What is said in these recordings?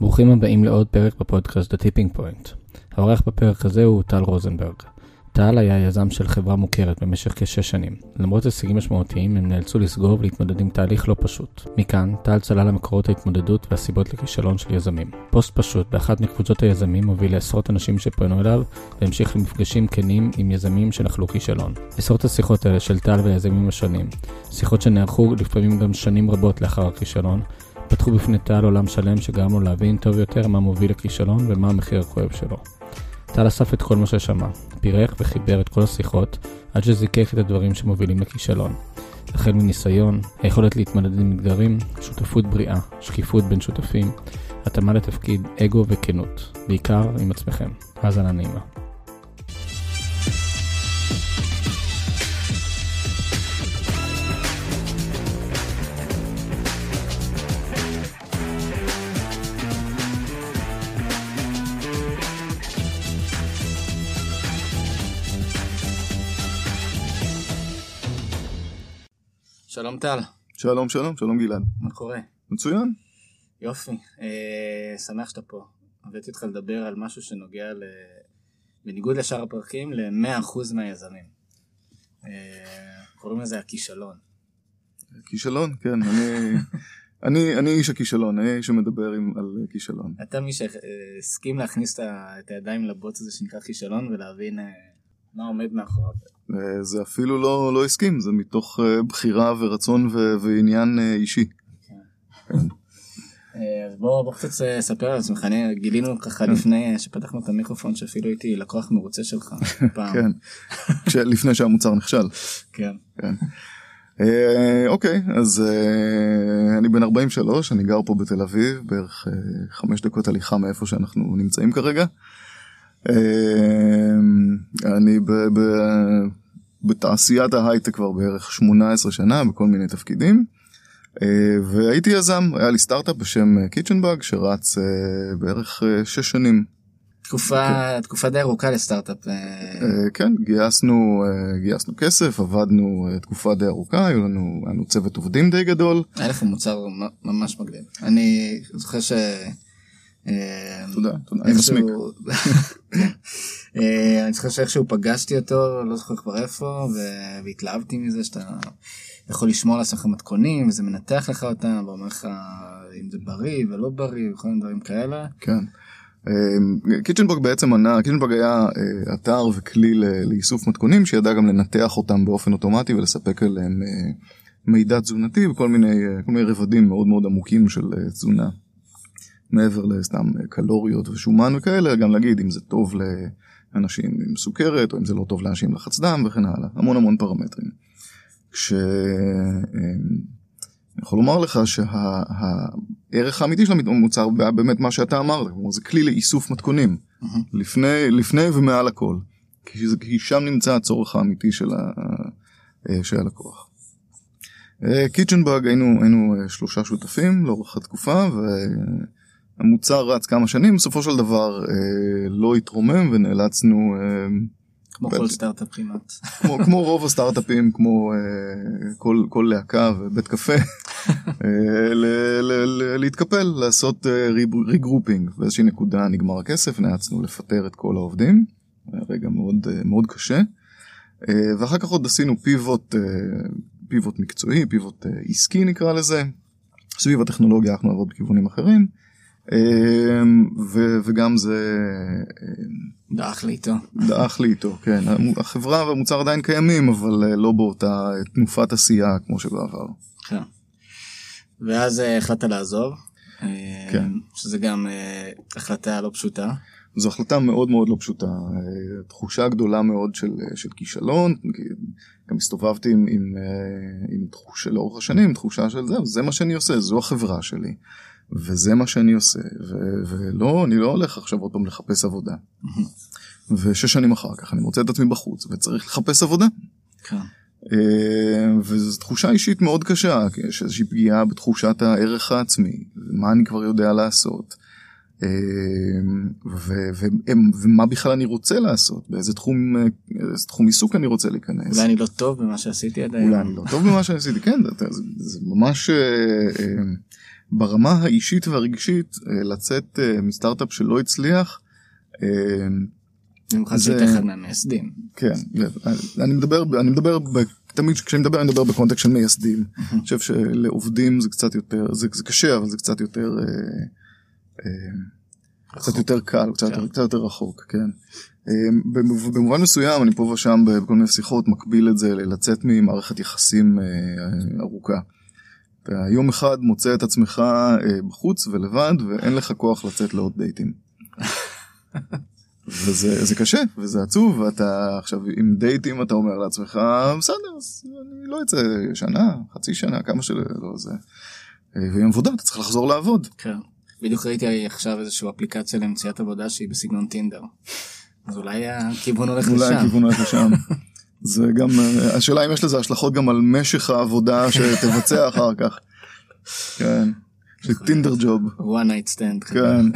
ברוכים הבאים לעוד פרק בפודקאסט The Tipping Point. העורך בפרק הזה הוא טל רוזנברג. טל היה יזם של חברה מוכרת במשך כשש שנים. למרות הישגים משמעותיים, הם נאלצו לסגור ולהתמודד עם תהליך לא פשוט. מכאן, טל צלל למקורות ההתמודדות והסיבות לכישלון של יזמים. פוסט פשוט באחת מקבוצות היזמים הוביל לעשרות אנשים שפנו אליו, והמשיך למפגשים כנים עם יזמים שנחלו כישלון. עשרות השיחות האלה של טל והיזמים השונים, שיחות שנערכו לפעמים גם שנים רבות לאחר הכישלון, פתחו בפני טל עולם שלם שגרם לו להבין טוב יותר מה מוביל לכישלון ומה המחיר הכואב שלו. טל אסף את כל מה ששמע, פירק וחיבר את כל השיחות, עד שזיקק את הדברים שמובילים לכישלון. החל מניסיון, היכולת להתמודד עם אתגרים, שותפות בריאה, שקיפות בין שותפים, התאמה לתפקיד, אגו וכנות, בעיקר עם עצמכם. האזנה נעימה. שלום טל, שלום שלום שלום גלעד. מה קורה? מצוין. יופי, אה, שמח שאתה פה. הבאתי אותך לדבר על משהו שנוגע, ל... בניגוד לשאר הפרקים, ל-100% מהיזמים. אה, קוראים לזה הכישלון. כישלון כן אני אני אני איש הכישלון אני איש שמדבר עם, על כישלון. אתה מי שהסכים להכניס את הידיים לבוץ הזה שנקרא כישלון ולהבין אה, מה עומד מאחוריו. אה, זה אפילו לא לא הסכים זה מתוך אה, בחירה ורצון ו- ועניין אה, אישי. אה, אז בוא, בוא קצת ספר על עצמך, אני גילינו ככה לפני אה, שפתחנו את המיקרופון שאפילו הייתי לקוח מרוצה שלך פעם. כן. לפני שהמוצר נכשל. כן. כן. אוקיי אז אני בן 43 אני גר פה בתל אביב בערך חמש דקות הליכה מאיפה שאנחנו נמצאים כרגע. אה, אני ב, ב, בתעשיית ההייטק כבר בערך 18 שנה בכל מיני תפקידים. אה, והייתי יזם היה לי סטארט-אפ בשם קיצ'נבאג שרץ אה, בערך אה, שש שנים תקופה, תקופה די ארוכה לסטארט-אפ. אה, אה, כן, גייסנו, אה, גייסנו כסף, עבדנו אה, תקופה די ארוכה, היו לנו, היה לנו צוות עובדים די גדול. היה לך מוצר ממש מגניב. אני זוכר ש... אה, תודה, תודה, אני מסמיק. אה, אני זוכר שאיכשהו פגשתי אותו, לא זוכר כבר איפה, והתלהבתי מזה שאתה יכול לשמור לעצמך מתכונים, וזה מנתח לך אותם, ואומר לך אם זה בריא ולא בריא, וכל מיני דברים כאלה. כן. קיצ'נבורג בעצם ענה, קיצ'נבורג היה אה, אתר וכלי לאיסוף מתכונים שידע גם לנתח אותם באופן אוטומטי ולספק אליהם אה, מידע תזונתי וכל מיני, אה, מיני רבדים מאוד מאוד עמוקים של אה, תזונה. מעבר לסתם אה, קלוריות ושומן וכאלה, גם להגיד אם זה טוב לאנשים עם סוכרת או אם זה לא טוב לאנשים עם לחץ דם וכן הלאה, המון המון פרמטרים. כש... אה, אני יכול לומר לך שהערך האמיתי של המוצר היה באמת מה שאתה אמרת, זה כלי לאיסוף מתכונים, לפני, לפני ומעל הכל, כי, זה, כי שם נמצא הצורך האמיתי של, ה, אה, של הלקוח. Kitchenbug היינו, היינו אה, שלושה שותפים לאורך התקופה והמוצר רץ כמה שנים, בסופו של דבר אה, לא התרומם ונאלצנו אה, כמו. כל סטארט-אפ כמעט. כמו, כמו רוב הסטארט-אפים, כמו uh, כל, כל להקה ובית קפה, uh, ל- ל- ל- להתקפל, לעשות uh, regrouping. באיזושהי נקודה נגמר הכסף, נאלצנו לפטר את כל העובדים, היה רגע מאוד, uh, מאוד קשה. Uh, ואחר כך עוד עשינו פיבוט, uh, פיבוט מקצועי, פיבוט uh, עסקי נקרא לזה. סביב הטכנולוגיה אנחנו נעבוד בכיוונים אחרים. Uh, ו- וגם זה uh, דעך לי איתו. דעך לי איתו, כן. החברה והמוצר עדיין קיימים, אבל אה, לא באותה תנופת עשייה כמו שבעבר. כן. ואז אה, החלטת לעזוב. אה, כן. שזה גם אה, החלטה לא פשוטה. זו החלטה מאוד מאוד לא פשוטה. אה, תחושה גדולה מאוד של, אה, של כישלון. כי גם הסתובבתי עם, עם, אה, עם תחושה לאורך השנים, תחושה של זה, זה מה שאני עושה, זו החברה שלי. וזה מה שאני עושה, ו- ולא, אני לא הולך עכשיו עוד פעם לחפש עבודה. ושש שנים אחר כך אני מוצא את עצמי בחוץ וצריך לחפש עבודה. כן. אה, וזו תחושה אישית מאוד קשה, כי יש איזושהי פגיעה בתחושת הערך העצמי, מה אני כבר יודע לעשות, אה, ו- ו- ומה בכלל אני רוצה לעשות, באיזה תחום, איזה תחום עיסוק אני רוצה להיכנס. אולי אני לא טוב במה שעשיתי עד היום. אולי אני לא טוב במה שעשיתי, כן, זה, זה, זה ממש, אה, ברמה האישית והרגשית אה, לצאת אה, מסטארט-אפ שלא הצליח. במיוחד שהיית אחד מהמייסדים. כן, אני מדבר, אני מדבר, תמיד כשאני מדבר אני מדבר בקונטקסט של מייסדים. אני חושב שלעובדים זה קצת יותר, זה, זה קשה אבל זה קצת יותר, אה, קצת יותר קל, קצת, כן. יותר, קצת יותר רחוק, כן. במוב- במובן מסוים אני פה ושם בכל מיני שיחות מקביל את זה ללצאת ממערכת יחסים ארוכה. אתה יום אחד מוצא את עצמך אה, בחוץ ולבד ואין לך כוח לצאת לעוד דייטים. וזה זה קשה וזה עצוב ואתה עכשיו עם דייטים אתה אומר לעצמך בסדר אז אני לא אצא שנה חצי שנה כמה שלא זה. אה, ועם עבודה אתה צריך לחזור לעבוד. כן. בדיוק ראיתי עכשיו איזושהי אפליקציה למציאת עבודה שהיא בסגנון טינדר. אז אולי הכיוון הולך אולי לשם. הכיוון הולך לשם. זה גם אה, השאלה אם יש לזה השלכות גם על משך העבודה שתבצע אחר כך. כן. של טינדר ג'וב. one night stand. כן.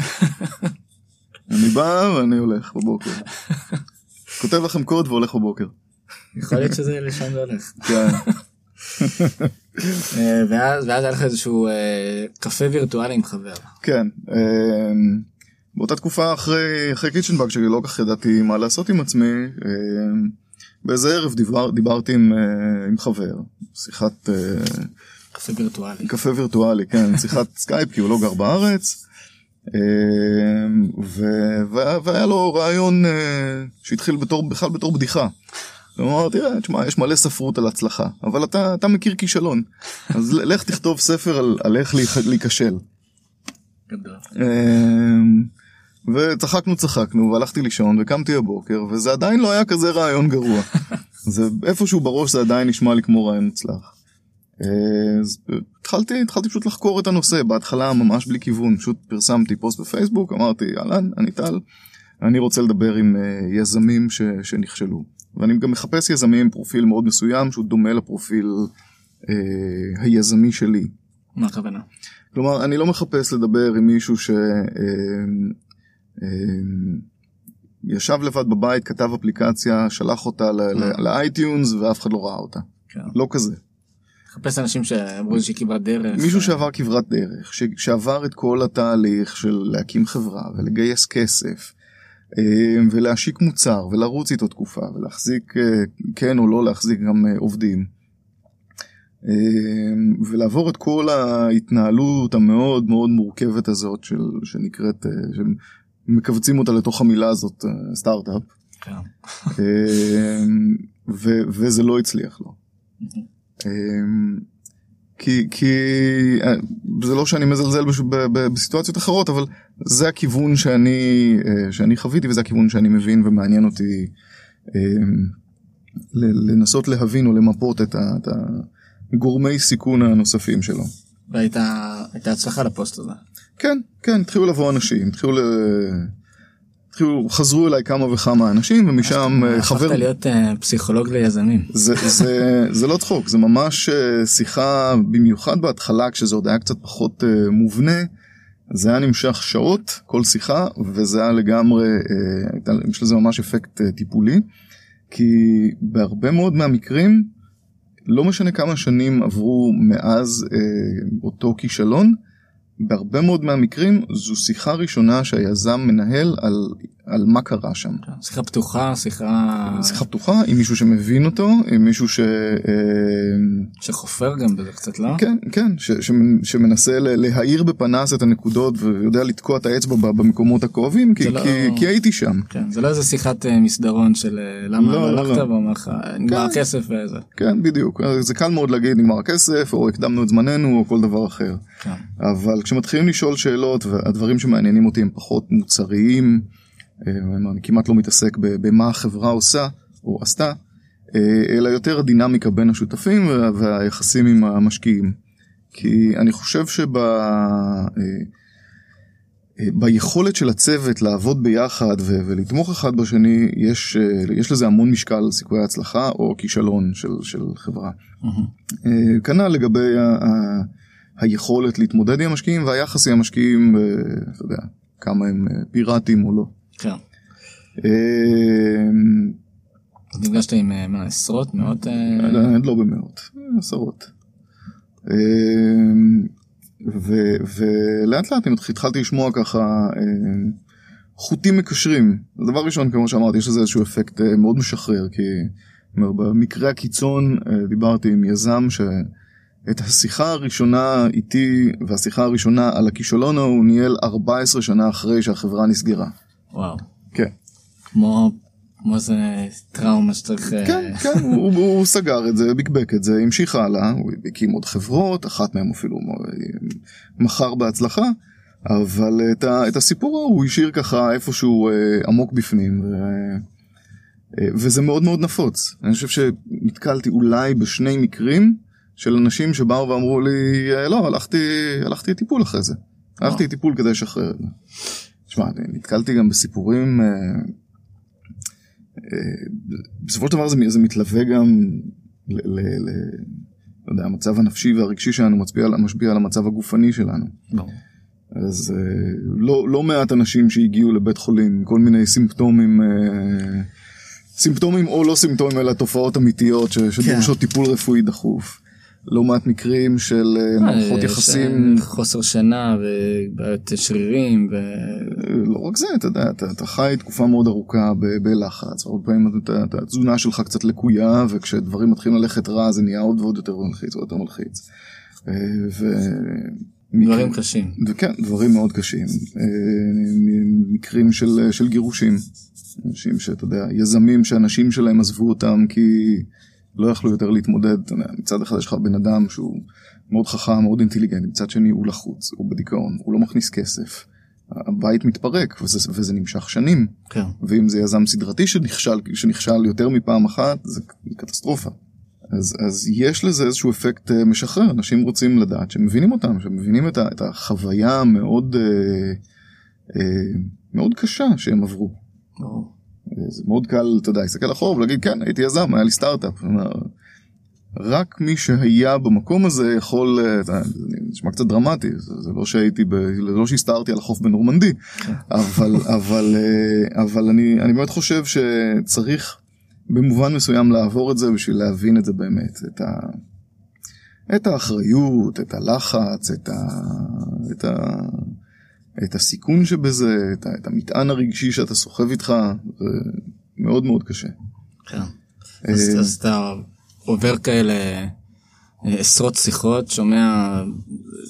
אני בא ואני הולך בבוקר. כותב לכם קוד והולך בבוקר. יכול להיות שזה לשם זה הולך. כן. אה, ואז היה לך איזשהו אה, קפה וירטואלי עם חבר. כן. אמ, באותה תקופה אחרי אחרי Kitchenbug שלי לא כך ידעתי מה לעשות עם עצמי. באיזה ערב דיבר, דיברתי עם, אה, עם חבר, שיחת אה, קפה וירטואלי. קפה וירטואלי, כן, שיחת סקייפ כי הוא לא גר בארץ. אמ, ו- וה- והיה לו רעיון אה, שהתחיל בתור בכלל בתור בדיחה. הוא אמר תראה תשמע יש מלא ספרות על הצלחה אבל אתה אתה מכיר כישלון אז לך תכתוב ספר על, על איך להיכ- להיכשל. גדול. וצחקנו צחקנו והלכתי לישון וקמתי הבוקר וזה עדיין לא היה כזה רעיון גרוע. זה איפשהו בראש זה עדיין נשמע לי כמו רעיון מוצלח. אה, אז התחלתי התחלתי פשוט לחקור את הנושא בהתחלה ממש בלי כיוון פשוט פרסמתי פוסט בפייסבוק אמרתי אהלן אני טל אני רוצה לדבר עם אה, יזמים ש, שנכשלו ואני גם מחפש יזמים עם פרופיל מאוד מסוים שהוא דומה לפרופיל אה, היזמי שלי מה הכוונה? כלומר, אני לא מחפש לדבר עם מישהו ש... אה, ישב לבד בבית, כתב אפליקציה, שלח אותה ל- לאייטיונס ואף אחד לא ראה אותה. כן. לא כזה. מחפש אנשים שעברו איזושהי כברת דרך. מישהו אה, שעבר כברת דרך, שעבר את כל התהליך של להקים חברה ולגייס כסף אה, ולהשיק מוצר ולרוץ איתו תקופה ולהחזיק אה, כן או לא להחזיק גם אה, עובדים. אה, ולעבור את כל ההתנהלות המאוד מאוד מורכבת הזאת של שנקראת שמכווצים אותה לתוך המילה הזאת אה, סטארט-אפ כן. אה, ו- וזה לא הצליח לו. אה, כי כי זה לא שאני מזלזל בש- ב- ב- בסיטואציות אחרות אבל זה הכיוון שאני שאני חוויתי וזה הכיוון שאני מבין ומעניין אותי ל- לנסות להבין או למפות את ה- את הגורמי סיכון הנוספים שלו. והייתה הייתה הצלחה לפוסט הזה. כן כן התחילו לבוא אנשים התחילו ל... התחילו חזרו אליי כמה וכמה אנשים ומשם אה, חבר הפכת להיות אה, פסיכולוג ליזמים. זה, זה, זה לא צחוק, זה ממש אה, שיחה, במיוחד בהתחלה כשזה עוד היה קצת פחות אה, מובנה, זה היה נמשך שעות, כל שיחה, וזה היה לגמרי, אה, יש לזה ממש אפקט אה, טיפולי, כי בהרבה מאוד מהמקרים, לא משנה כמה שנים עברו מאז אה, אותו כישלון, בהרבה מאוד מהמקרים זו שיחה ראשונה שהיזם מנהל על, על מה קרה שם. שיחה פתוחה, שיחה שיחה פתוחה עם מישהו שמבין אותו, עם מישהו ש... אה, שחופר גם בזה קצת, לא? כן, כן, ש, שמנ- שמנסה להאיר בפנס את הנקודות ויודע לתקוע את האצבע במקומות הכואבים, כי, לא- כי, כי הייתי שם. כן, זה לא איזה שיחת אה, מסדרון של אה, למה לא, לא לא, הלכת לא. ואומר לך נגמר כן. הכסף וזה. כן, בדיוק. זה קל מאוד להגיד נגמר הכסף, או הקדמנו את זמננו, או כל דבר אחר. כן. אבל כשמתחילים לשאול שאלות, והדברים שמעניינים אותי הם פחות מוצריים, אה, אני כמעט לא מתעסק במה החברה עושה, או עשתה, אה, אלא יותר הדינמיקה בין השותפים וה- והיחסים עם המשקיעים. כי אני חושב שב... אה, ביכולת של הצוות לעבוד ביחד ו- ולתמוך אחד בשני, יש, יש לזה המון משקל סיכויי הצלחה או כישלון של, של חברה. כנ"ל לגבי ה- ה- היכולת להתמודד עם המשקיעים והיחס עם המשקיעים, אה, אתה יודע, כמה הם אה, פיראטים או לא. כן. אה, נפגשת עם מה, עשרות, מאות? לא במאות, עשרות. ולאט לאט התחלתי לשמוע ככה חוטים מקשרים. דבר ראשון כמו שאמרתי יש לזה איזשהו אפקט מאוד משחרר כי במקרה הקיצון דיברתי עם יזם שאת השיחה הראשונה איתי והשיחה הראשונה על הכישלון ההוא ניהל 14 שנה אחרי שהחברה נסגרה. וואו. כן. כמו כמו איזה טראומה שצריך... כן, כן, הוא, הוא סגר את זה, ביקבק את זה, המשיך הלאה, הוא הקים עוד חברות, אחת מהן אפילו מכר בהצלחה, אבל את, ה, את הסיפור הוא השאיר ככה איפשהו אה, עמוק בפנים, ו, אה, וזה מאוד מאוד נפוץ. אני חושב שנתקלתי אולי בשני מקרים של אנשים שבאו ואמרו לי, אה, לא, הלכתי, הלכתי לטיפול אחרי זה. הלכתי לטיפול כדי לשחרר את זה. תשמע, נתקלתי גם בסיפורים... בסופו של דבר זה, זה מתלווה גם ל... ל, ל לא יודע, המצב הנפשי והרגשי שלנו מצביע, משפיע על המצב הגופני שלנו. לא. אז לא, לא מעט אנשים שהגיעו לבית חולים, כל מיני סימפטומים, אה, סימפטומים או לא סימפטומים, אלא תופעות אמיתיות שדורשות כן. טיפול רפואי דחוף. לא מעט מקרים של אה, מערכות יחסים. חוסר שינה ובעיות שרירים. ו... לא רק זה, אתה יודע, אתה, אתה חי תקופה מאוד ארוכה ב- בלחץ, הרבה פעמים התזונה שלך קצת לקויה, וכשדברים מתחילים ללכת רע זה נהיה עוד ועוד יותר מלחיץ, עוד יותר מלחיץ. אה, ו... דברים קשים. וכן, דברים מאוד קשים. אה, מקרים של, של גירושים. אנשים שאתה יודע, יזמים שאנשים שלהם עזבו אותם כי... לא יכלו יותר להתמודד, מצד אחד יש לך בן אדם שהוא מאוד חכם, מאוד אינטליגנט, מצד שני הוא לחוץ, הוא בדיכאון, הוא לא מכניס כסף. הבית מתפרק וזה, וזה נמשך שנים. כן. ואם זה יזם סדרתי שנכשל, שנכשל יותר מפעם אחת, זה קטסטרופה. אז, אז יש לזה איזשהו אפקט uh, משחרר, אנשים רוצים לדעת שמבינים אותם, שמבינים את, ה, את החוויה המאוד uh, uh, מאוד קשה שהם עברו. Oh. זה מאוד קל, אתה יודע, להסתכל אחורה ולהגיד, כן, הייתי יזם, היה לי סטארט-אפ. רק מי שהיה במקום הזה יכול, אה, זה נשמע קצת דרמטי, זה, זה לא שהייתי, ב, לא שהסתערתי על החוף בנורמנדי, אבל, אבל, אה, אבל אני, אני באמת חושב שצריך במובן מסוים לעבור את זה בשביל להבין את זה באמת, את, ה, את האחריות, את הלחץ, את, ה, את, ה, את הסיכון שבזה, את, את המטען הרגשי שאתה סוחב איתך, זה מאוד מאוד קשה. כן. אז, אז אתה עובר כאלה אה, עשרות שיחות, שומע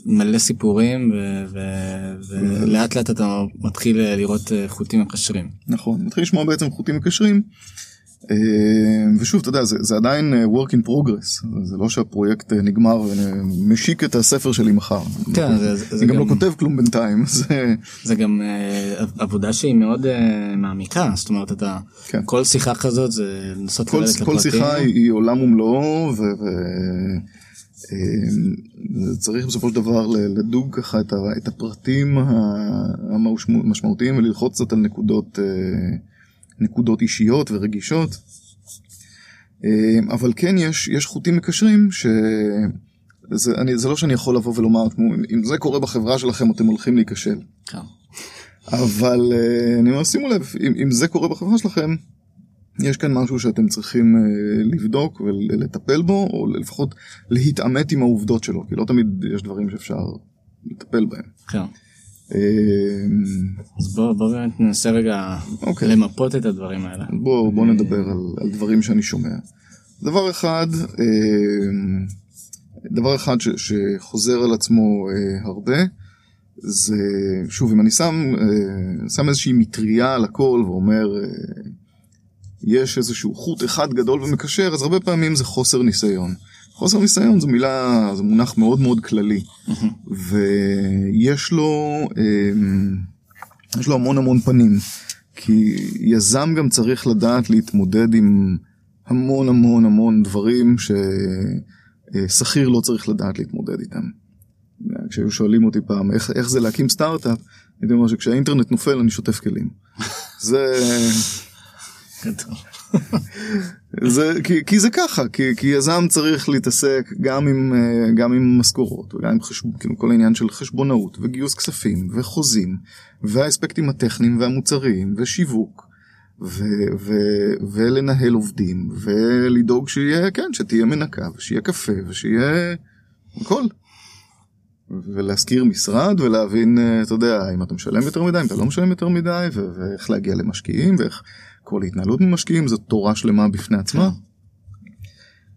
מלא סיפורים, ולאט לאט אתה מתחיל לראות אה, חוטים מקשרים. נכון, מתחיל לשמוע בעצם חוטים מקשרים. אה, ושוב אתה יודע זה, זה עדיין אה, work in progress זה לא שהפרויקט אה, נגמר ומשיק את הספר שלי מחר. כן, זה, זה, אני גם, גם לא כותב כלום בינתיים. זה, זה גם עבודה שהיא מאוד מעמיקה זאת אומרת אתה כן. כל שיחה כזאת זה לנסות כל, לרדת. כל שיחה היא, היא עולם ומלואו. ו... ו... צריך בסופו של דבר לדוג ככה את הפרטים המשמעותיים וללחוץ קצת על נקודות נקודות אישיות ורגישות. אה, אבל כן יש, יש חוטים מקשרים שזה אני, זה לא שאני יכול לבוא ולומר אם זה קורה בחברה שלכם אתם הולכים להיכשל. כן. אבל אה, אני אומר שימו לב אם, אם זה קורה בחברה שלכם יש כאן משהו שאתם צריכים אה, לבדוק ולטפל בו או לפחות להתעמת עם העובדות שלו כי לא תמיד יש דברים שאפשר לטפל בהם. כן. אמ, אז בוא, בוא באמת ננסה רגע okay. אוקיי. למפות את הדברים האלה. בוא, בוא נדבר על, על דברים שאני שומע. דבר אחד, אמ, דבר אחד ש, שחוזר על עצמו אה, הרבה, זה, שוב, אם אני שם, אה, שם איזושהי מטריה על הכל ואומר, אה, יש איזשהו חוט אחד גדול ומקשר, אז הרבה פעמים זה חוסר ניסיון. חוסר ניסיון זו מילה, זה מונח מאוד מאוד כללי. ויש לו, אמ, יש לו המון המון פנים. כי יזם גם צריך לדעת להתמודד עם המון המון המון דברים ששכיר לא צריך לדעת להתמודד איתם. כשהיו שואלים אותי פעם איך, איך זה להקים סטארט-אפ, הייתי אומר שכשהאינטרנט נופל אני שוטף כלים. זה... זה, כי, כי זה ככה, כי, כי יזם צריך להתעסק גם עם, אה, גם עם משכורות וגם עם חשב, כאילו כל העניין של חשבונאות וגיוס כספים וחוזים והאספקטים הטכניים והמוצריים ושיווק ו, ו, ולנהל עובדים ולדאוג שיהיה, כן, שתהיה מנקה ושיהיה קפה ושיהיה הכל. ולהשכיר משרד ולהבין, אה, אתה יודע, אם אתה משלם יותר מדי, אם אתה לא משלם יותר מדי, ואיך להגיע למשקיעים, ואיך כל התנהלות ממשקיעים, זו תורה שלמה בפני עצמה.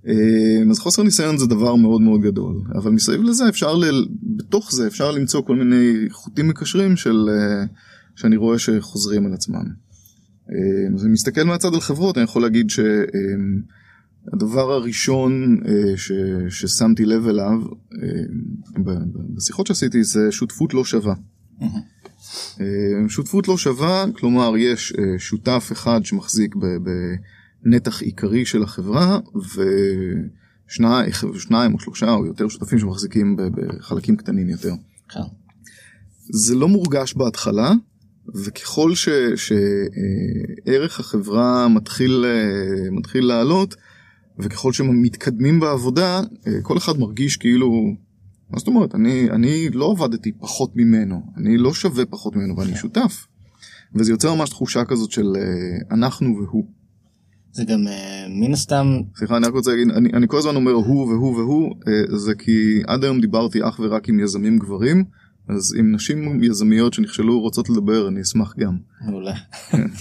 אה, אז חוסר ניסיון זה דבר מאוד מאוד גדול, אבל מסביב לזה אפשר, ל... בתוך זה אפשר למצוא כל מיני חוטים מקשרים של, אה, שאני רואה שחוזרים על עצמם. אז אני מסתכל מהצד על חברות, אני יכול להגיד ש... הדבר הראשון ש, ששמתי לב אליו בשיחות שעשיתי זה שותפות לא שווה. uh, שותפות לא שווה, כלומר יש uh, שותף אחד שמחזיק בנתח עיקרי של החברה ושניים או שלושה או יותר שותפים שמחזיקים בחלקים קטנים יותר. כן. זה לא מורגש בהתחלה, וככל שערך החברה מתחיל, מתחיל לעלות, וככל שמתקדמים בעבודה, אה, כל אחד מרגיש כאילו, מה זאת אומרת, אני, אני לא עבדתי פחות ממנו, אני לא שווה פחות ממנו ואני שותף. וזה יוצר ממש תחושה כזאת של אה, אנחנו והוא. זה גם אה, מן הסתם... סליחה, אני רק רוצה להגיד, אני, אני כל הזמן אומר הוא והוא והוא, זה כי עד היום דיברתי אך ורק עם יזמים גברים, אז אם נשים יזמיות שנכשלו רוצות לדבר, אני אשמח גם. מעולה. כן.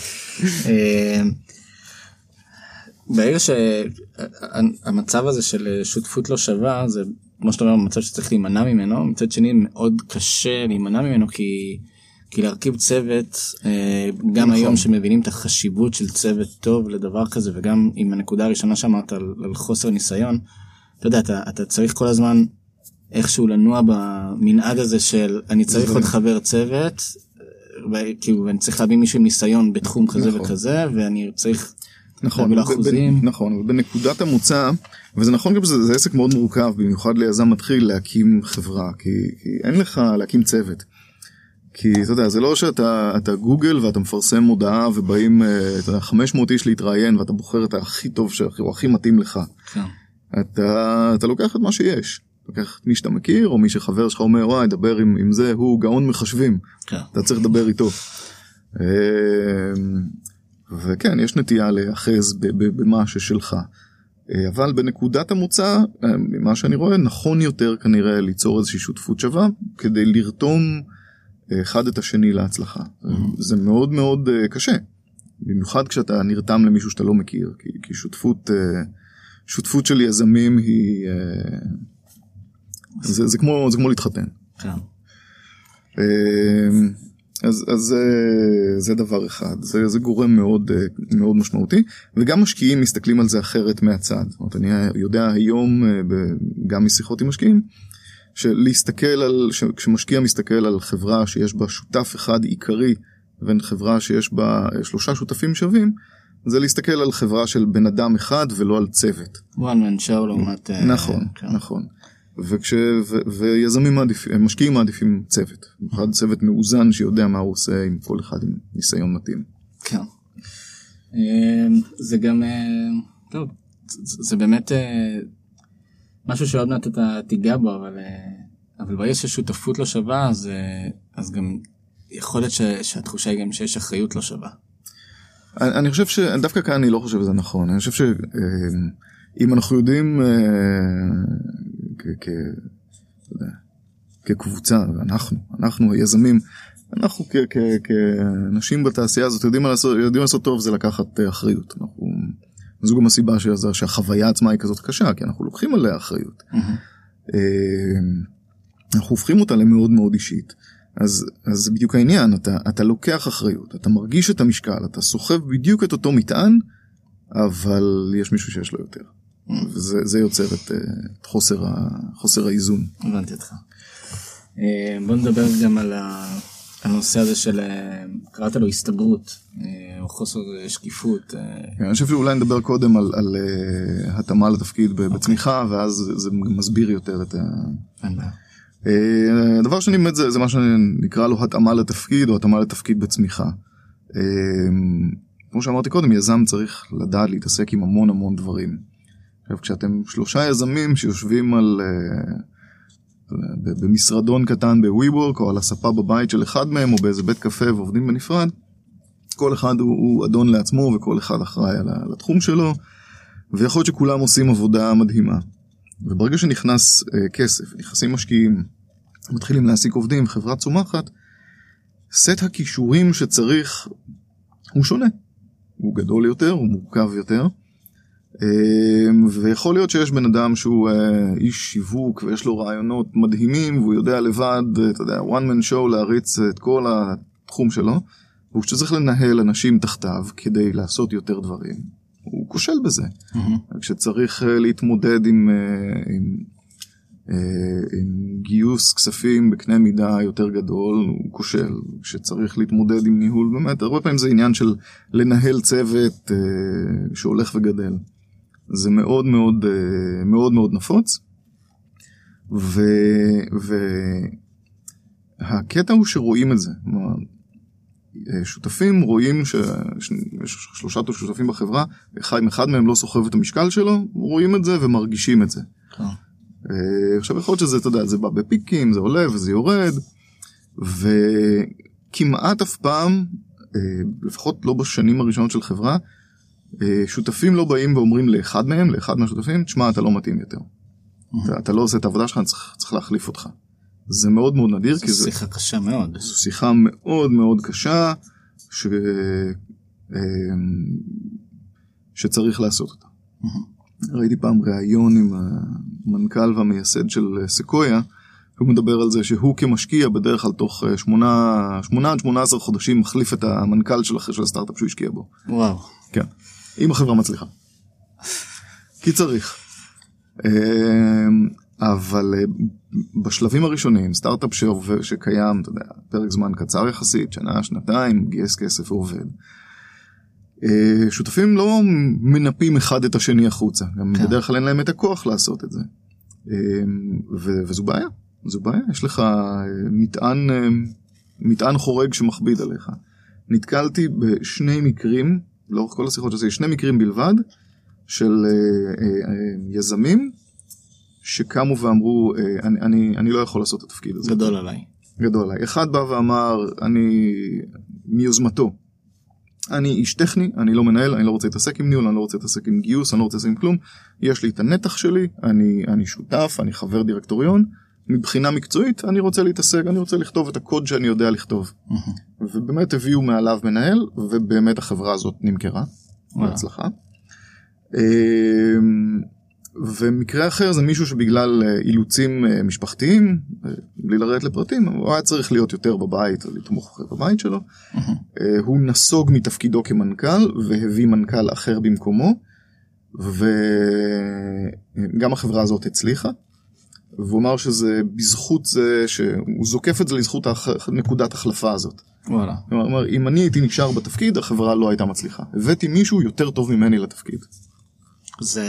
ברגע שהמצב הזה של שותפות לא שווה זה כמו שאתה אומר מצב שצריך להימנע ממנו מצד שני מאוד קשה להימנע ממנו כי כי להרכיב צוות אה, גם נכון. היום שמבינים את החשיבות של צוות טוב לדבר כזה וגם עם הנקודה הראשונה שאמרת על, על חוסר ניסיון. אתה יודע אתה, אתה צריך כל הזמן איכשהו לנוע במנהג הזה של אני צריך עוד חבר צוות וכאילו אני צריך להביא מישהו עם ניסיון בתחום כזה נכון. וכזה ואני צריך נכון, נכון, בנקודת המוצא, וזה נכון גם שזה עסק מאוד מורכב, במיוחד ליזם מתחיל להקים חברה, כי, כי אין לך להקים צוות. כי אתה יודע, זה לא שאתה גוגל ואתה מפרסם מודעה ובאים אה, אתה יודע, 500 איש להתראיין ואתה בוחר את הכי טוב שהוא הכי מתאים לך. כן. אתה, אתה לוקח את מה שיש. לוקח את מי שאתה מכיר או מי שחבר שלך אומר וואי דבר עם, עם זה הוא גאון מחשבים. כן. אתה צריך לדבר איתו. וכן, יש נטייה להיאחז במה ששלך. אה, אבל בנקודת המוצא, אה, ממה שאני רואה, נכון יותר כנראה ליצור איזושהי שותפות שווה כדי לרתום אה, אחד את השני להצלחה. Mm-hmm. זה מאוד מאוד קשה, במיוחד כשאתה נרתם למישהו שאתה לא מכיר, כי, כי שותפות, שותפות של יזמים היא... זה, זה, כמו, זה כמו להתחתן. כן. אז, אז זה, זה דבר אחד, זה, זה גורם מאוד, מאוד משמעותי, וגם משקיעים מסתכלים על זה אחרת מהצד. זאת אומרת, אני יודע היום, אה, גם משיחות עם משקיעים, שלהסתכל על, כשמשקיע מסתכל על חברה שיש בה שותף אחד עיקרי, לבין חברה שיש בה שלושה שותפים שווים, זה להסתכל על חברה של בן אדם אחד ולא על צוות. one man show לעומת... אה, נכון, כן. נכון. וכש... ו... ויזמים מעדיפים, משקיעים מעדיפים צוות, במיוחד צוות מאוזן שיודע מה הוא עושה עם כל אחד עם ניסיון מתאים. כן. אמ, זה גם, אה, טוב, זה באמת אה, משהו שעוד מעט אתה תיגע בו, אבל, אה, אבל ברגע ששותפות לא שווה, אז, אז גם יכול להיות ש... שהתחושה היא גם שיש אחריות לא שווה. אני חושב שדווקא כאן אני לא חושב שזה נכון, אני חושב שאם אנחנו יודעים כקבוצה, ואנחנו, אנחנו היזמים, אנחנו כאנשים בתעשייה הזאת יודעים לעשות, יודעים לעשות טוב זה לקחת אה, אחריות. אנחנו, זו גם הסיבה שזה, שהחוויה עצמה היא כזאת קשה, כי אנחנו לוקחים עליה אחריות. Mm-hmm. אנחנו הופכים אותה למאוד מאוד אישית. אז, אז זה בדיוק העניין, אתה, אתה לוקח אחריות, אתה מרגיש את המשקל, אתה סוחב בדיוק את אותו מטען, אבל יש מישהו שיש לו יותר. וזה יוצר את, אה, את חוסר, ה, חוסר האיזון. הבנתי אותך. אה, בוא נדבר גם על הנושא הזה של, אה, קראת לו הסתברות, או חוסר שקיפות. כן, אני חושב שאולי נדבר קודם על, על התאמה לתפקיד בצמיחה, אוקיי. ואז זה מסביר יותר את ה... הדבר שני באמת זה, זה מה שנקרא לו התאמה לתפקיד או התאמה לתפקיד בצמיחה. כמו שאמרתי קודם, יזם צריך לדעת להתעסק עם המון המון דברים. עכשיו, כשאתם שלושה יזמים שיושבים על... uh, במשרדון קטן בווי-וורק או על הספה בבית של אחד מהם או באיזה בית קפה ועובדים בנפרד, כל אחד הוא, הוא אדון לעצמו וכל אחד אחראי על התחום שלו, ויכול להיות שכולם עושים עבודה מדהימה. וברגע שנכנס uh, כסף, נכנסים משקיעים, מתחילים להעסיק עובדים, חברה צומחת, סט הכישורים שצריך הוא שונה. הוא גדול יותר, הוא מורכב יותר. אמ, ויכול להיות שיש בן אדם שהוא אה, איש שיווק ויש לו רעיונות מדהימים והוא יודע לבד, אתה יודע, one man show להריץ את כל התחום שלו. וכשהוא צריך לנהל אנשים תחתיו כדי לעשות יותר דברים, הוא כושל בזה. Mm-hmm. כשצריך אה, להתמודד עם, אה, עם, עם גיוס כספים בקנה מידה יותר גדול, הוא כושל. כשצריך להתמודד עם ניהול, באמת, הרבה פעמים זה עניין של לנהל צוות שהולך וגדל. זה מאוד מאוד אה, מאוד מאוד נפוץ. ו... והקטע הוא שרואים את זה. אה, שותפים רואים שיש שלושה שותפים בחברה, אחד, אחד מהם לא סוחב את המשקל שלו, רואים את זה ומרגישים את זה. כן. אה, עכשיו יכול להיות שזה, אתה יודע, זה בא בפיקים, זה עולה וזה יורד, וכמעט אף פעם, לפחות לא בשנים הראשונות של חברה, שותפים לא באים ואומרים לאחד מהם, לאחד מהשותפים, תשמע, אתה לא מתאים יותר. אתה, אתה לא עושה את העבודה שלך, אני צריך, צריך להחליף אותך. זה מאוד מאוד נדיר. זו שיחה קשה מאוד. זו שיחה מאוד מאוד קשה, ש... אה, שצריך לעשות אותה. ראיתי פעם ראיון עם המנכ"ל והמייסד של סקויה, הוא מדבר על זה שהוא כמשקיע בדרך כלל תוך 8 עד 18 חודשים מחליף את המנכ"ל של, של הסטארט-אפ שהוא השקיע בו. וואו. כן. אם החברה מצליחה. כי צריך. אמ, אבל אה, בשלבים הראשונים סטארט-אפ שעובד, שקיים, אתה יודע, פרק זמן קצר יחסית, שנה, שנתיים, גייס כסף ועובד. אה, שותפים לא מנפים אחד את השני החוצה, גם כן. בדרך כלל אין להם את הכוח לעשות את זה. אמ, ו- וזו בעיה, זו בעיה, יש לך אה, מטען, מטען חורג שמכביד עליך. נתקלתי בשני מקרים לאורך כל השיחות שעשיתי, שני מקרים בלבד של אה, אה, אה, יזמים שקמו ואמרו, אה, אני, אני, אני לא יכול לעשות את התפקיד הזה. גדול עליי. גדול עליי. אחד בא ואמר, אני מיוזמתו, אני איש טכני, אני לא מנהל, אני לא רוצה להתעסק עם ניהול, אני לא רוצה להתעסק עם גיוס, אני לא רוצה להתעסק עם כלום, יש לי את הנתח שלי, אני, אני שותף, אני חבר דירקטוריון, מבחינה מקצועית אני רוצה להתעסק, אני רוצה לכתוב את הקוד שאני יודע לכתוב. ובאמת הביאו מעליו מנהל, ובאמת החברה הזאת נמכרה, בהצלחה. אמ, ומקרה אחר זה מישהו שבגלל אה, אילוצים אה, משפחתיים, אה, בלי לרדת לפרטים, הוא היה צריך להיות יותר בבית ולתמוך בבית שלו. הוא נסוג מתפקידו כמנכ"ל והביא מנכ"ל אחר במקומו, וגם החברה הזאת הצליחה. והוא אמר שזה בזכות זה שהוא זוקף את זה לזכות. נקודת החלפה הזאת. וואלה. אומר, אם אני הייתי נשאר בתפקיד, החברה לא הייתה מצליחה. הבאתי מישהו יותר טוב ממני לתפקיד. זה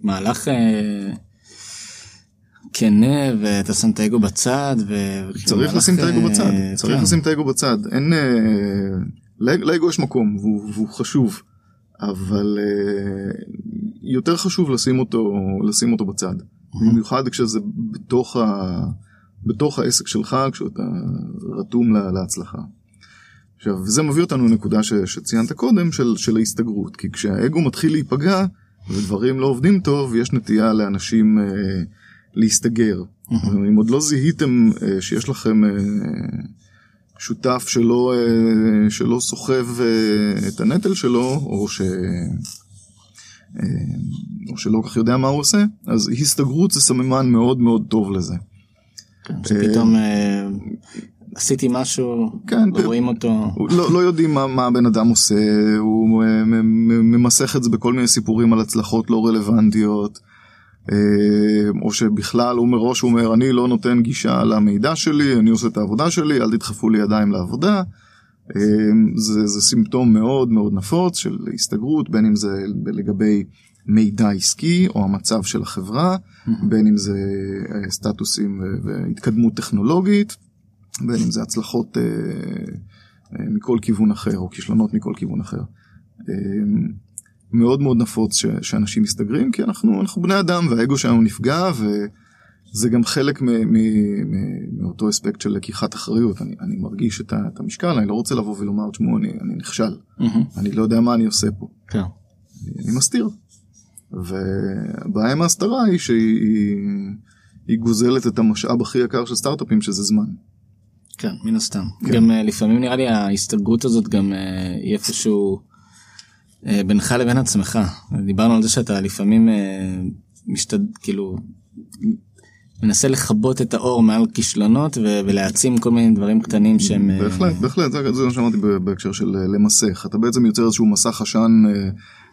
מהלך אה, כנה ואתה שם את האגו בצד. ו... צריך לשים את האגו אה, בצד, צריך כן. לשים את האגו בצד. אין... אה, לאגו יש מקום והוא, והוא חשוב. אבל יותר חשוב לשים אותו, לשים אותו בצד. במיוחד כשזה בתוך, ה... בתוך העסק שלך, כשאתה רתום לה... להצלחה. עכשיו, זה מביא אותנו לנקודה ש... שציינת קודם, של, של ההסתגרות. כי כשהאגו מתחיל להיפגע ודברים לא עובדים טוב, יש נטייה לאנשים אה, להסתגר. אם עוד לא זיהיתם אה, שיש לכם אה, שותף שלא, אה, שלא סוחב אה, את הנטל שלו, או ש... אה, או שלא כל כך יודע מה הוא עושה, אז הסתגרות זה סממן מאוד מאוד טוב לזה. כן, שפתאום אה, עשיתי משהו, כן, לא רואים אותו. לא, לא יודעים מה, מה הבן אדם עושה, הוא אה, ממסך את זה בכל מיני סיפורים על הצלחות לא רלוונטיות, או שבכלל הוא מראש אומר אני לא נותן גישה למידע שלי, אני עושה את העבודה שלי, אל תדחפו לי ידיים לעבודה. זה, זה סימפטום מאוד מאוד נפוץ של הסתגרות, בין אם זה לגבי מידע עסקי או המצב של החברה. בין אם זה אה, סטטוסים והתקדמות טכנולוגית, בין אם זה הצלחות אה, אה, מכל כיוון אחר או כישלונות מכל כיוון אחר. מאוד מאוד נפוץ ש, שאנשים מסתגרים כי אנחנו, אנחנו בני אדם והאגו שלנו נפגע וזה גם חלק מאותו אספקט של לקיחת אחריות. אני, אני מרגיש את, את המשקל, אני לא רוצה לבוא ולומר, תשמעו, אני, אני נכשל, mm-hmm. אני לא יודע מה אני עושה פה. כן. אני, אני מסתיר. והבעיה עם ההסתרה היא שהיא היא גוזלת את המשאב הכי יקר של סטארט-אפים שזה זמן. כן, מן הסתם. כן. גם uh, לפעמים נראה לי ההסתגרות הזאת גם uh, היא איפשהו uh, בינך לבין עצמך. דיברנו על זה שאתה לפעמים משתד... כאילו מנסה לכבות את האור מעל כישלונות ו- ולהעצים כל מיני דברים קטנים שהם... בהחלט, בהחלט, זה, מה שאמרתי בהקשר של למסך. אתה בעצם יוצר איזשהו מסך עשן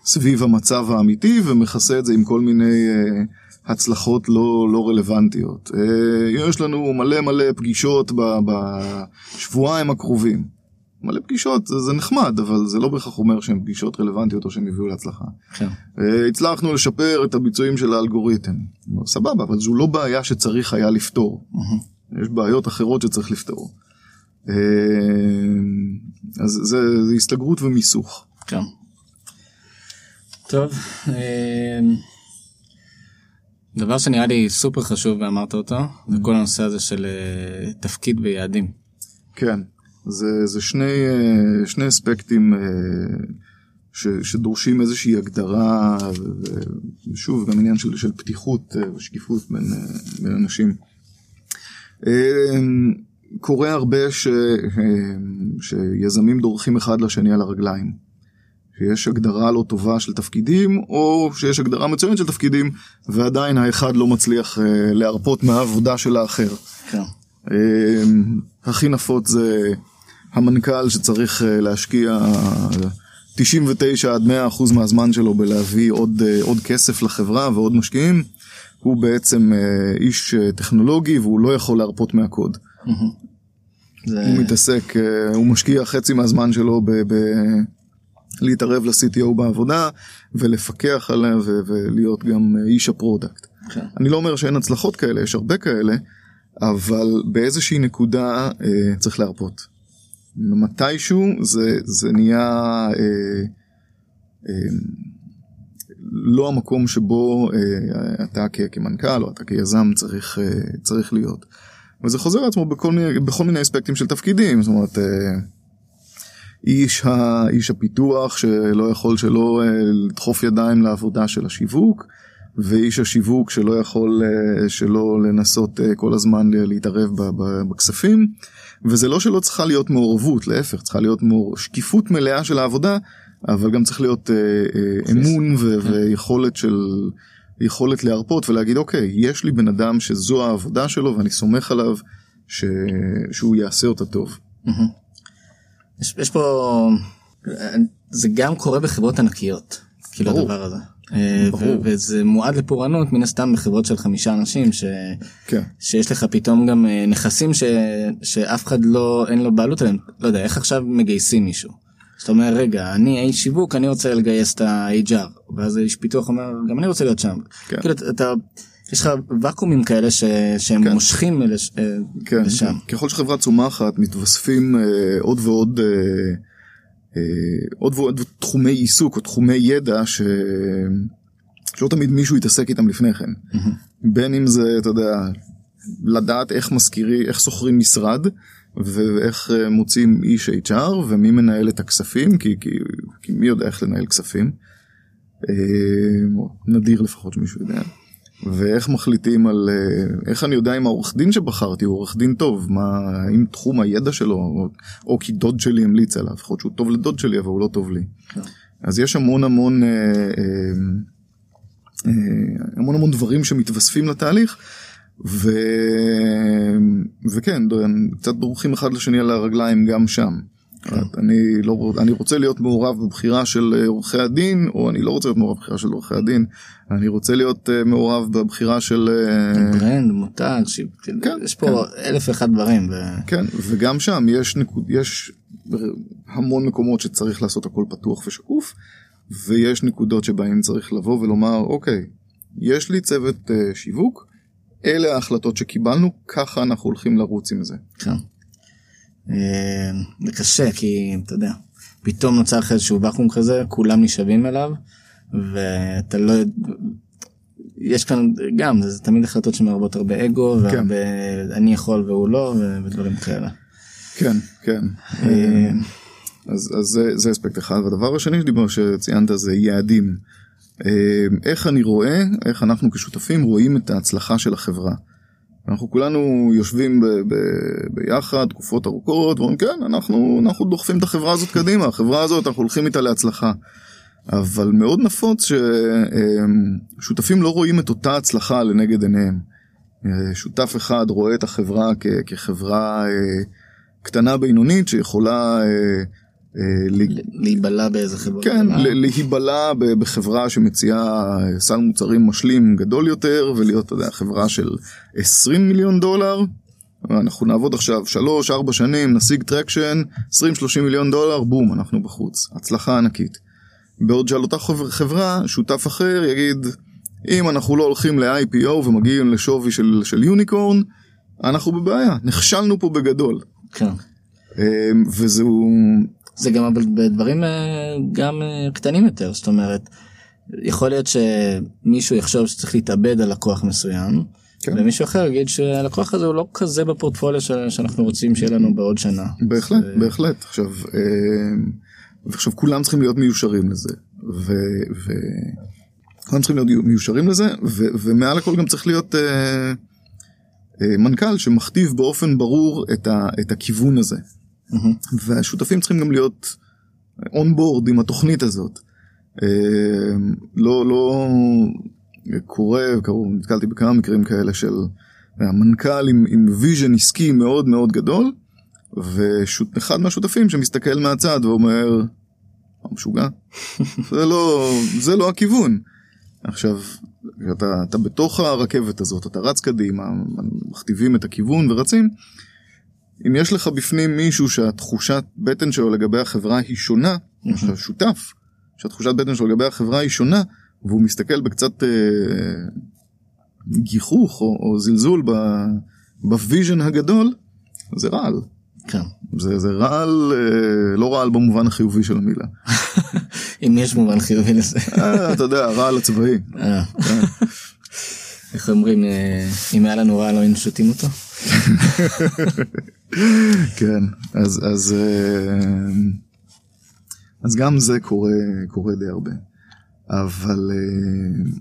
סביב המצב האמיתי ומכסה את זה עם כל מיני הצלחות לא, לא רלוונטיות. אה, יש לנו מלא מלא פגישות בשבועיים הקרובים. מלא פגישות זה, זה נחמד אבל זה לא בהכרח אומר שהן פגישות רלוונטיות או שהן הביאו להצלחה. כן. אה, הצלחנו לשפר את הביצועים של האלגוריתם. סבבה אבל זו לא בעיה שצריך היה לפתור. יש בעיות אחרות שצריך לפתור. אה, אז זה, זה הסתגרות ומיסוך. כן. טוב. דבר שנראה לי סופר חשוב ואמרת אותו זה כל הנושא הזה של תפקיד ויעדים. כן זה, זה שני, uh, שני אספקטים uh, ש, שדורשים איזושהי הגדרה ושוב גם עניין של, של פתיחות ושקיפות בין, בין אנשים. קורה הרבה ש, שיזמים דורכים אחד לשני על הרגליים. שיש הגדרה לא טובה של תפקידים, או שיש הגדרה מצוינת של תפקידים, ועדיין האחד לא מצליח להרפות מהעבודה של האחר. כן. הכי נפוץ זה המנכ"ל שצריך uh, להשקיע 99 עד 100 אחוז מהזמן שלו בלהביא עוד, uh, עוד כסף לחברה ועוד משקיעים. הוא בעצם uh, איש טכנולוגי והוא לא יכול להרפות מהקוד. זה... הוא מתעסק, הוא משקיע חצי מהזמן שלו ב... ב- להתערב ל-CTO בעבודה ולפקח עליה ולהיות גם איש ה product. כן. אני לא אומר שאין הצלחות כאלה, יש הרבה כאלה, אבל באיזושהי נקודה אה, צריך להרפות. מתישהו זה, זה נהיה אה, אה, לא המקום שבו אה, אתה כמנכ"ל או אתה כיזם צריך, אה, צריך להיות. וזה חוזר לעצמו בכל בכל מיני אספקטים של תפקידים, זאת אומרת... אה, איש, ה, איש הפיתוח שלא יכול שלא אה, לדחוף ידיים לעבודה של השיווק ואיש השיווק שלא יכול אה, שלא לנסות אה, כל הזמן להתערב בכספים וזה לא שלא צריכה להיות מעורבות להפך צריכה להיות מעור... שקיפות מלאה של העבודה אבל גם צריך להיות אמון ו- כן. ויכולת של יכולת להרפות ולהגיד אוקיי יש לי בן אדם שזו העבודה שלו ואני סומך עליו ש... שהוא יעשה אותה טוב. יש, יש פה זה גם קורה בחברות ענקיות כאילו. הדבר הזה. אה. וזה מועד לפורענות מן הסתם בחברות של חמישה אנשים ש... כן. שיש לך פתאום גם אה, נכסים ש... שאף אחד לא אין לו בעלות עליהם לא יודע איך עכשיו מגייסים מישהו. זאת אומרת רגע אני איש שיווק אני רוצה לגייס את ה-HR ואז איש פיתוח אומר גם אני רוצה להיות שם. כן. כאילו אתה יש לך ואקומים כאלה ש... שהם כן. מושכים לש... אה, כן. לשם. ככל שחברה צומחת מתווספים אה, עוד ועוד אה, עוד ועוד תחומי עיסוק או תחומי ידע ש... שלא תמיד מישהו יתעסק איתם לפני כן. Mm-hmm. בין אם זה אתה יודע לדעת איך מזכירי איך שוכרים משרד ואיך אה, מוצאים איש HR ומי מנהל את הכספים כי, כי, כי מי יודע איך לנהל כספים. אה, נדיר לפחות שמישהו יודע. ואיך מחליטים על אה, איך אני יודע אם העורך דין שבחרתי הוא עורך דין טוב מה אם תחום הידע שלו או, או כי דוד שלי המליץ עליו יכול להיות שהוא טוב לדוד שלי אבל הוא לא טוב לי. כן. אז יש המון המון אה, אה, המון המון דברים שמתווספים לתהליך ו... וכן קצת דרוכים אחד לשני על הרגליים גם שם. כן. אני לא אני רוצה להיות מעורב בבחירה של אה, עורכי הדין או אני לא רוצה להיות מעורב בבחירה של עורכי הדין אני רוצה להיות uh, מעורב בבחירה של uh... ברנד מותג ש... כן, יש פה כן. אלף ואחד דברים ו... כן וגם שם יש נקוד יש המון מקומות שצריך לעשות הכל פתוח ושקוף ויש נקודות שבהם צריך לבוא ולומר אוקיי יש לי צוות שיווק אלה ההחלטות שקיבלנו ככה אנחנו הולכים לרוץ עם זה. כן. אה, זה קשה כי אתה יודע פתאום נוצר לך איזשהו ואקום כזה כולם נשאבים אליו ואתה לא יש כאן גם זה תמיד החלטות שמרבות הרבה אגו כן. והרבה אני יכול והוא לא ודברים כאלה. כן כן. אה, אז, אז זה, זה אספקט אחד והדבר השני שדיבר שציינת זה יעדים. אה, איך אני רואה איך אנחנו כשותפים רואים את ההצלחה של החברה. אנחנו כולנו יושבים ב, ב, ביחד תקופות ארוכות ואומרים כן אנחנו אנחנו דוחפים את החברה הזאת קדימה החברה הזאת אנחנו הולכים איתה להצלחה. אבל מאוד נפוץ ששותפים לא רואים את אותה הצלחה לנגד עיניהם. שותף אחד רואה את החברה כ, כחברה אה, קטנה בינונית שיכולה אה, להיבלע באיזה חברה. כן, להיבלע בחברה שמציעה סל מוצרים משלים גדול יותר ולהיות, אתה יודע, חברה של 20 מיליון דולר. אנחנו נעבוד עכשיו 3-4 שנים, נשיג traction, 20-30 מיליון דולר, בום, אנחנו בחוץ. הצלחה ענקית. בעוד שעל אותה חברה, שותף אחר יגיד, אם אנחנו לא הולכים ל-IPO ומגיעים לשווי של, של יוניקורן, אנחנו בבעיה, נכשלנו פה בגדול. כן. אמ, וזהו זה גם בדברים אה, גם אה, קטנים יותר זאת אומרת יכול להיות שמישהו יחשוב שצריך להתאבד על לקוח מסוים כן. ומישהו אחר יגיד שהלקוח הזה הוא לא כזה בפורטפוליו שאנחנו רוצים שיהיה לנו בעוד שנה. בהחלט ו... בהחלט עכשיו אה, ועכשיו כולם צריכים להיות מיושרים לזה ו... ו... כולם צריכים להיות מיושרים לזה ו... ומעל הכל גם צריך להיות מנכ"ל שמכתיב באופן ברור את, ה... את הכיוון הזה. Mm-hmm. והשותפים צריכים גם להיות און בורד עם התוכנית הזאת. אה, לא, לא קורה, קרו, נתקלתי בכמה מקרים כאלה של המנכ"ל עם, עם vision עסקי מאוד מאוד גדול, ואחד מהשותפים שמסתכל מהצד ואומר, משוגע, זה לא, זה לא הכיוון. עכשיו, אתה, אתה בתוך הרכבת הזאת, אתה רץ קדימה, מכתיבים את הכיוון ורצים, אם יש לך בפנים מישהו שהתחושת בטן שלו לגבי החברה היא שונה, או שאתה שותף, שהתחושת בטן שלו לגבי החברה היא שונה, והוא מסתכל בקצת אה, גיחוך או, או זלזול ב vision הגדול, זה רעל. כן. זה, זה רעל, אה, לא רעל במובן החיובי של המילה. אם יש מובן חיובי לזה. אה, אתה יודע, רעל הצבאי. אה. איך אומרים, אה, אם היה לנו רעל לא היינו שותים אותו? כן, אז, אז, אה, אז גם זה קורה, קורה די הרבה. אבל אה,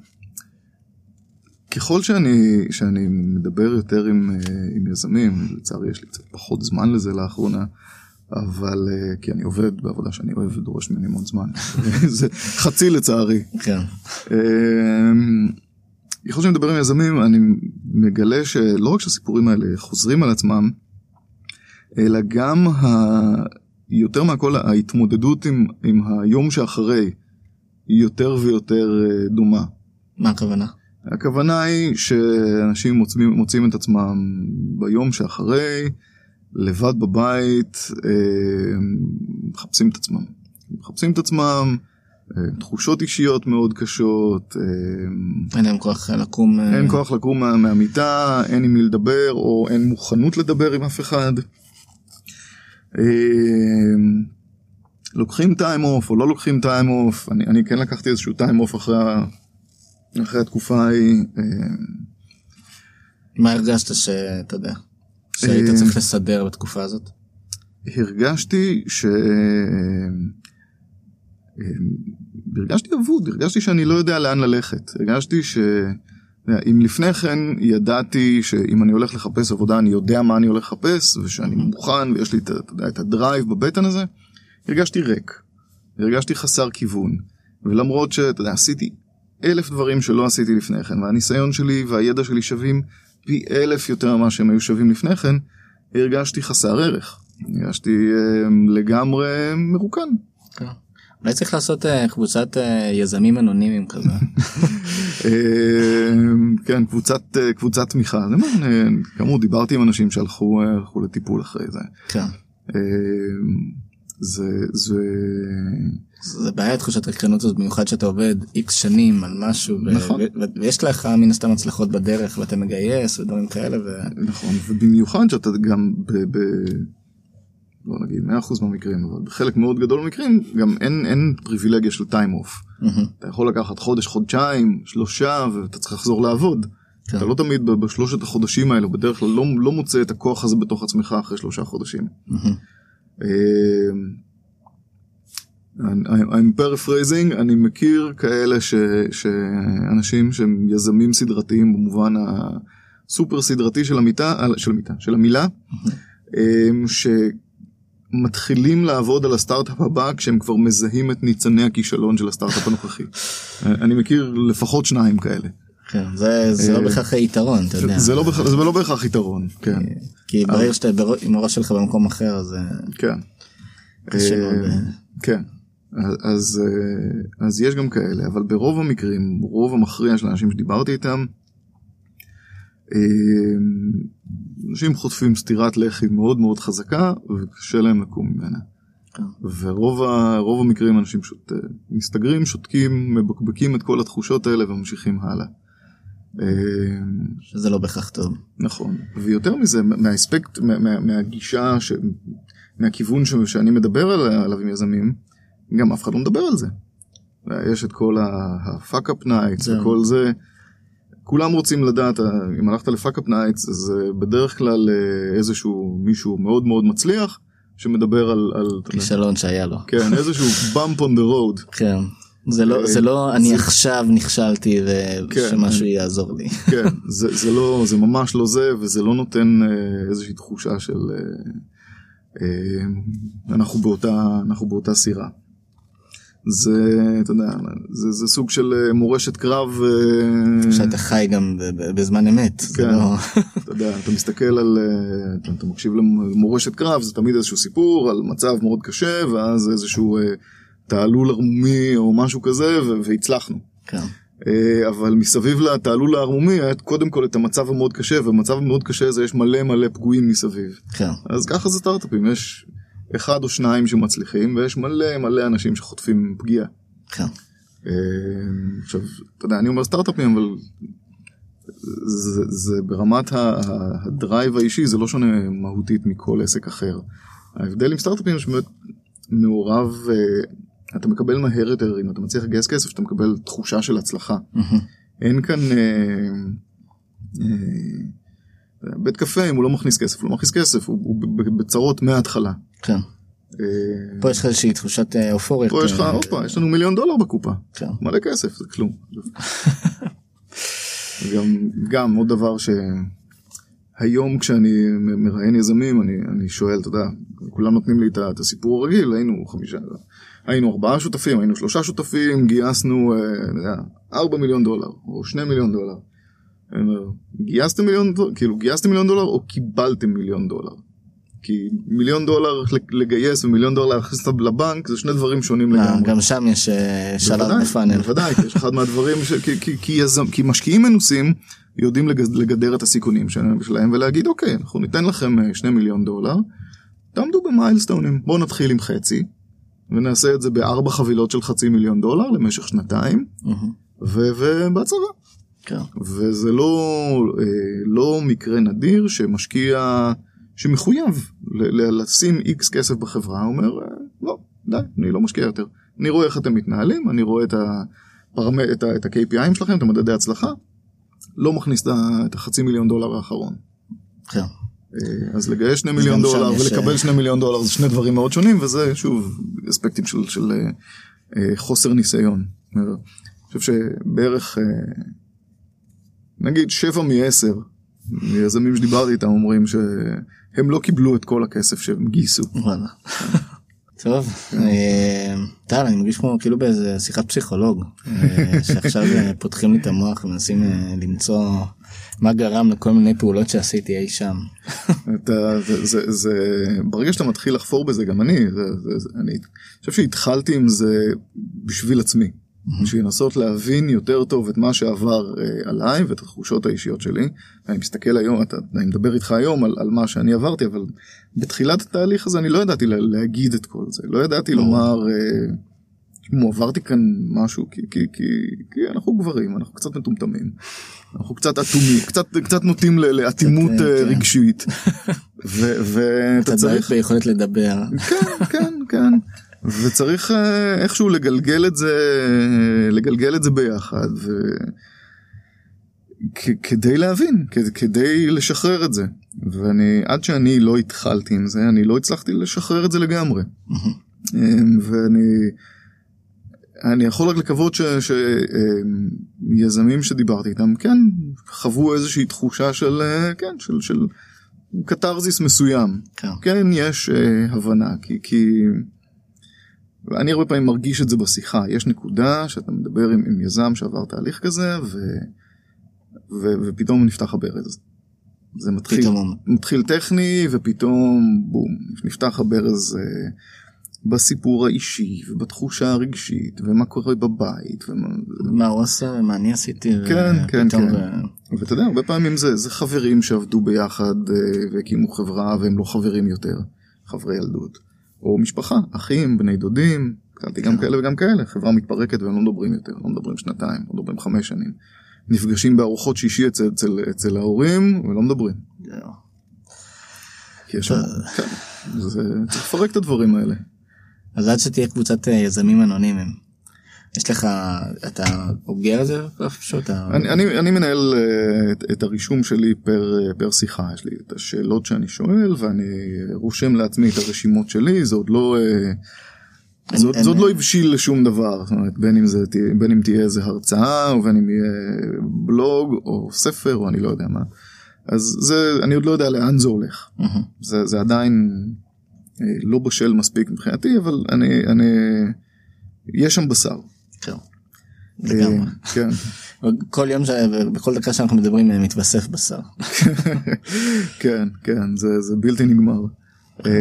ככל שאני, שאני מדבר יותר עם, אה, עם יזמים, לצערי יש לי קצת פחות זמן לזה לאחרונה, אבל כי אני עובד בעבודה שאני אוהב ודורש ממני המון זמן, זה חצי לצערי. כן. ככל שאני מדבר עם יזמים אני מגלה שלא רק שהסיפורים האלה חוזרים על עצמם, אלא גם ה... יותר מהכל ההתמודדות עם, עם היום שאחרי היא יותר ויותר אה, דומה. מה הכוונה? הכוונה היא שאנשים מוצאים, מוצאים את עצמם ביום שאחרי, לבד בבית, אה, מחפשים את עצמם. מחפשים את עצמם, אה, תחושות אישיות מאוד קשות. אין להם כוח לקום. אין כוח לקום מהמיטה, אין עם מי לדבר, או אין מוכנות לדבר עם אף אחד. אמ, לוקחים time off או לא לוקחים time off, אני, אני כן לקחתי איזשהו time off אחרי, אחרי התקופה ההיא. אמ. מה הרגשת שאתה יודע, שהיית אמ. צריך לסדר בתקופה הזאת? הרגשתי ש... הרגשתי אבוד, הרגשתי שאני לא יודע לאן ללכת, הרגשתי ש... אם לפני כן ידעתי שאם אני הולך לחפש עבודה אני יודע מה אני הולך לחפש ושאני מוכן ויש לי את, את הדרייב בבטן הזה, הרגשתי ריק, הרגשתי חסר כיוון ולמרות שאתה יודע עשיתי אלף דברים שלא עשיתי לפני כן והניסיון שלי והידע שלי שווים פי אלף יותר ממה שהם היו שווים לפני כן, הרגשתי חסר ערך, הרגשתי אה, לגמרי מרוקן. כן. אולי צריך לעשות אה, קבוצת אה, יזמים אנונימיים כזה. אה, כן קבוצת קבוצת תמיכה זה מעניין כאמור דיברתי עם אנשים שהלכו הלכו לטיפול אחרי זה. כן. זה זה זה בעיה תחושת הקרנות הזאת במיוחד שאתה עובד איקס שנים על משהו נכון. ויש לך מן הסתם הצלחות בדרך ואתה מגייס ודברים כאלה. נכון ובמיוחד שאתה גם לא נגיד 100% מהמקרים אבל בחלק מאוד גדול מהמקרים גם אין אין פריבילגיה של טיים אוף. Mm-hmm. אתה יכול לקחת חודש חודשיים שלושה ואתה צריך לחזור לעבוד. כן. אתה לא תמיד בשלושת החודשים האלו בדרך כלל לא, לא מוצא את הכוח הזה בתוך עצמך אחרי שלושה חודשים. Mm-hmm. I'm paraphrasing אני מכיר כאלה ש, שאנשים שהם יזמים סדרתיים במובן ה... סופר סדרתי של המיטה, של המיטה, של המילה, אמ, שמתחילים לעבוד על הסטארט-אפ הבא כשהם כבר מזהים את ניצני הכישלון של הסטארט-אפ הנוכחי. אני מכיר לפחות שניים כאלה. כן, זה, זה לא אה, בהכרח יתרון, אתה יודע. זה לא בהכרח- זה לא בהכרח יתרון, כן. כי ברגע שאתה עם הראש שלך במקום אחר, זה כן. אה, כן. אז, אה, אז יש גם כאלה, אבל ברוב המקרים, רוב המכריע של האנשים שדיברתי איתם, אה, אנשים חוטפים סטירת לחי מאוד מאוד חזקה וקשה להם לקום ממנה. כן. ורוב ה- רוב המקרים אנשים פשוט אה, מסתגרים, שותקים, מבקבקים את כל התחושות האלה וממשיכים הלאה. אה, שזה לא בהכרח טוב. נכון, ויותר מזה, מהאספקט, מה, מה, מהגישה, ש, מהכיוון ש, שאני מדבר על- עליו עם יזמים, גם אף אחד לא מדבר על זה. יש את כל ה-fuck up nights. וכל זה. כולם רוצים לדעת, אה, אם הלכת up nights, אז אה, בדרך כלל אה, איזשהו מישהו מאוד מאוד מצליח, שמדבר על, על כישלון שהיה לו. כן, איזשהו bump on the road. כן. זה לא, זה לא אני עכשיו נכשלתי כן. ושמשהו יעזור לי. כן, זה, זה לא, זה ממש לא זה, וזה לא נותן איזושהי תחושה של אנחנו באותה, אנחנו באותה סירה. זה, אתה יודע, זה, זה סוג של אה, מורשת קרב, אה, שאתה חי גם בזמן אמת. כן. לא... אתה יודע, אתה מסתכל על, אה, אתה, אתה מקשיב למורשת קרב, זה תמיד איזשהו סיפור על מצב מאוד קשה, ואז איזשהו תעלול ערמומי או משהו כזה, והצלחנו. כן. אבל מסביב לתעלול הערמומי היה קודם כל את המצב המאוד קשה, ובמצב המאוד קשה הזה יש מלא מלא פגועים מסביב. כן. אז ככה זה סטארט-אפים, יש אחד או שניים שמצליחים, ויש מלא מלא אנשים שחוטפים פגיעה. כן. אה, עכשיו, אתה יודע, אני אומר סטארט-אפים, אבל זה, זה ברמת הדרייב האישי, זה לא שונה מהותית מכל עסק אחר. ההבדל עם סטארט-אפים שבאמת מעורב, אה, אתה מקבל מהר יותר, אם אתה מצליח לגייס כסף, אתה מקבל תחושה של הצלחה. אין כאן... בית קפה, אם הוא לא מכניס כסף, הוא לא מכניס כסף, הוא, הוא בצרות מההתחלה. כן. אה, פה יש לך איזושהי תחושת אה, אופוריה. פה יש לך, אה, הופה, יש לנו מיליון דולר בקופה. כן. מלא כסף, זה כלום. גם, גם עוד דבר שהיום כשאני מראיין יזמים, אני, אני שואל, אתה יודע, כולם נותנים לי את את הסיפור הרגיל, היינו חמישה, היינו ארבעה שותפים, היינו שלושה שותפים, גייסנו, אה, ארבע מיליון דולר, או שני מיליון דולר. אני אומר, גייסתם מיליון דולר, כאילו גייסתם מיליון דולר או קיבלתם מיליון דולר? כי מיליון דולר לגייס ומיליון דולר להכניס אותם לבנק זה שני דברים שונים אה, לגמרי. גם שם יש אה, שלב בפאנל. בוודאי, יש אחד מהדברים, ש... כי, כי, כי, יזם, כי משקיעים מנוסים יודעים לגד- לגדר את הסיכונים שלהם ולהגיד אוקיי אנחנו ניתן לכם אה, שני מיליון דולר, תעמדו במיילסטונים, בואו נתחיל עם חצי ונעשה את זה בארבע חבילות של חצי מיליון דולר למשך שנתיים מהמם. כן. וזה לא, אה, לא מקרה נדיר שמשקיע שמחויב לשים איקס כסף בחברה אומר אה, לא די אני לא משקיע יותר אני רואה איך אתם מתנהלים אני רואה את, הפרמ... את, ה... את ה-KPIים שלכם את המדדי הצלחה לא מכניס את החצי מיליון דולר האחרון כן. אה, אז לגייס שני מיליון דולר ולקבל שני מיליון דולר זה שני דברים מאוד שונים וזה שוב אספקטים של, של חוסר ניסיון. אני חושב שבערך נגיד שבע מעשר יזמים שדיברתי איתם אומרים שהם לא קיבלו את כל הכסף שהם גייסו. וואלה. טוב, אה, טל אני מרגיש כמו כאילו באיזה שיחת פסיכולוג אה, שעכשיו אה, פותחים לי את המוח ומנסים למצוא מה גרם לכל מיני פעולות שעשיתי אי שם. אתה, זה, זה, זה, ברגע שאתה מתחיל לחפור בזה גם אני, זה, אני חושב שהתחלתי עם זה בשביל עצמי. בשביל לנסות להבין יותר טוב את מה שעבר אה, עליי ואת התחושות האישיות שלי. אני מסתכל היום, אתה, אני מדבר איתך היום על, על מה שאני עברתי, אבל בתחילת התהליך הזה אני לא ידעתי לה, להגיד את כל זה, לא ידעתי לומר, אה, עברתי כאן משהו, כי, כי, כי, כי אנחנו גברים, אנחנו קצת מטומטמים, אנחנו קצת אטומים, קצת, קצת נוטים לאטימות קצת, אה, כן. רגשית. ואתה קצת בעיות צריך, ביכולת לדבר. כן, כן, כן. וצריך אה, איכשהו לגלגל את זה, לגלגל את זה ביחד, ו... כ- כדי להבין, כ- כדי לשחרר את זה. ואני, עד שאני לא התחלתי עם זה, אני לא הצלחתי לשחרר את זה לגמרי. אמ, ואני, אני יכול רק לקוות שיזמים שדיברתי איתם כן חוו איזושהי תחושה של אה, כן של של קתרזיס מסוים כן. כן יש אה, הבנה כי כי אני הרבה פעמים מרגיש את זה בשיחה יש נקודה שאתה מדבר עם, עם יזם שעבר תהליך כזה ו, ו, ופתאום נפתח הברז. זה מתחיל, פתאום. מתחיל טכני ופתאום בום נפתח הברז אה, בסיפור האישי ובתחושה הרגשית ומה קורה בבית ומה, מה הוא עשה ומה אני עשיתי. כן, כן, ופתאום כן. ו- ואתה יודע הרבה פעמים זה זה חברים שעבדו ביחד אה, והקימו חברה והם לא חברים יותר חברי ילדות או משפחה אחים בני דודים נתקלתי גם כאלה וגם כאלה חברה מתפרקת והם לא מדברים יותר לא מדברים שנתיים לא מדברים חמש שנים. נפגשים בארוחות שישי אצל, אצל, אצל ההורים ולא מדברים. זהו. כי יש שם כן, זה צריך לפרק את הדברים האלה. אז עד שתהיה קבוצת אה, יזמים אנונימיים. יש לך אתה אוגר את זה פשוט. אני, אני, אני מנהל אה, את, את הרישום שלי פר, אה, פר שיחה, יש לי את השאלות שאני שואל ואני רושם לעצמי את הרשימות שלי, זה עוד לא, אה, זה עוד, לא הבשיל לשום דבר, זאת אומרת, בין אם, זה, בין אם תהיה איזה הרצאה או בין אם יהיה בלוג או ספר או אני לא יודע מה, אז זה, אני עוד לא יודע לאן זה הולך, מהמם. זה, זה עדיין לא בשל מספיק מבחינתי, אבל אני, אני, יש שם בשר. כן. לגמרי. כן. כל יום ש- בכל דקה שאנחנו מדברים מתווסף בשר. כן, כן, זה, זה בלתי נגמר. אה,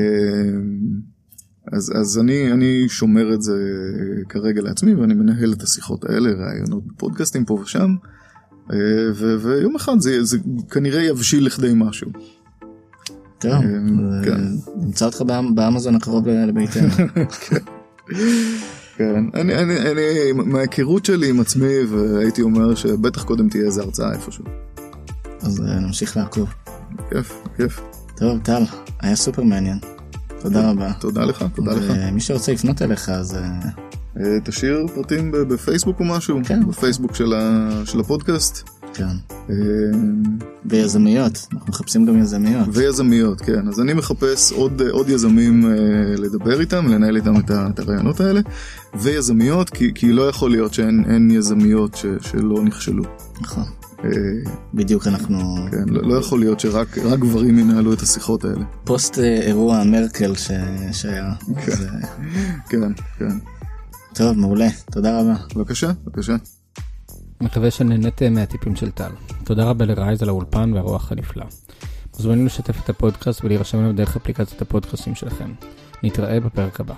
אז, אז אני, אני שומר את זה כרגע לעצמי ואני מנהל את השיחות האלה, ראיונות בפודקאסטים פה ושם, אה, ו, ויום אחד זה, זה כנראה יבשיל לכדי משהו. טוב, אה, כן. נמצא אותך באמ- באמזון הקרוב לביתנו. כן, אני, אני, אני, מההיכרות שלי עם עצמי והייתי אומר שבטח קודם תהיה איזה הרצאה איפשהו. אז אה, נמשיך לעקוב. כיף, כיף. טוב טל, היה סופר מעניין. תודה רבה. תודה לך, תודה לך. ומי שרוצה לפנות אליך אז אה, אה, תשאיר פרטים בפייסבוק או משהו, כן. בפייסבוק של, ה, של הפודקאסט. כן. אה, ויזמיות, אנחנו מחפשים גם יזמיות. ויזמיות, כן. אז אני מחפש עוד, עוד יזמים אה, לדבר איתם, לנהל איתם את, הרעיונות האלה, ויזמיות, כי, כי לא יכול להיות שאין אין יזמיות ש, שלא נכשלו. נכון. אה, בדיוק אנחנו כן, לא, לא יכול להיות שרק רק גברים ינהלו את השיחות האלה. פוסט אה, אירוע מרקל ש- שהיה. כן. אז, אה, כן, כן. טוב מעולה תודה רבה. בבקשה, בבקשה. מקווה שנהניתם מהטיפים של טל. תודה רבה לרייז על האולפן והרוח הנפלא. מוזמנים לשתף את הפודקאסט ולהירשם אליו דרך אפליקציית הפודקאסטים שלכם. נתראה בפרק הבא.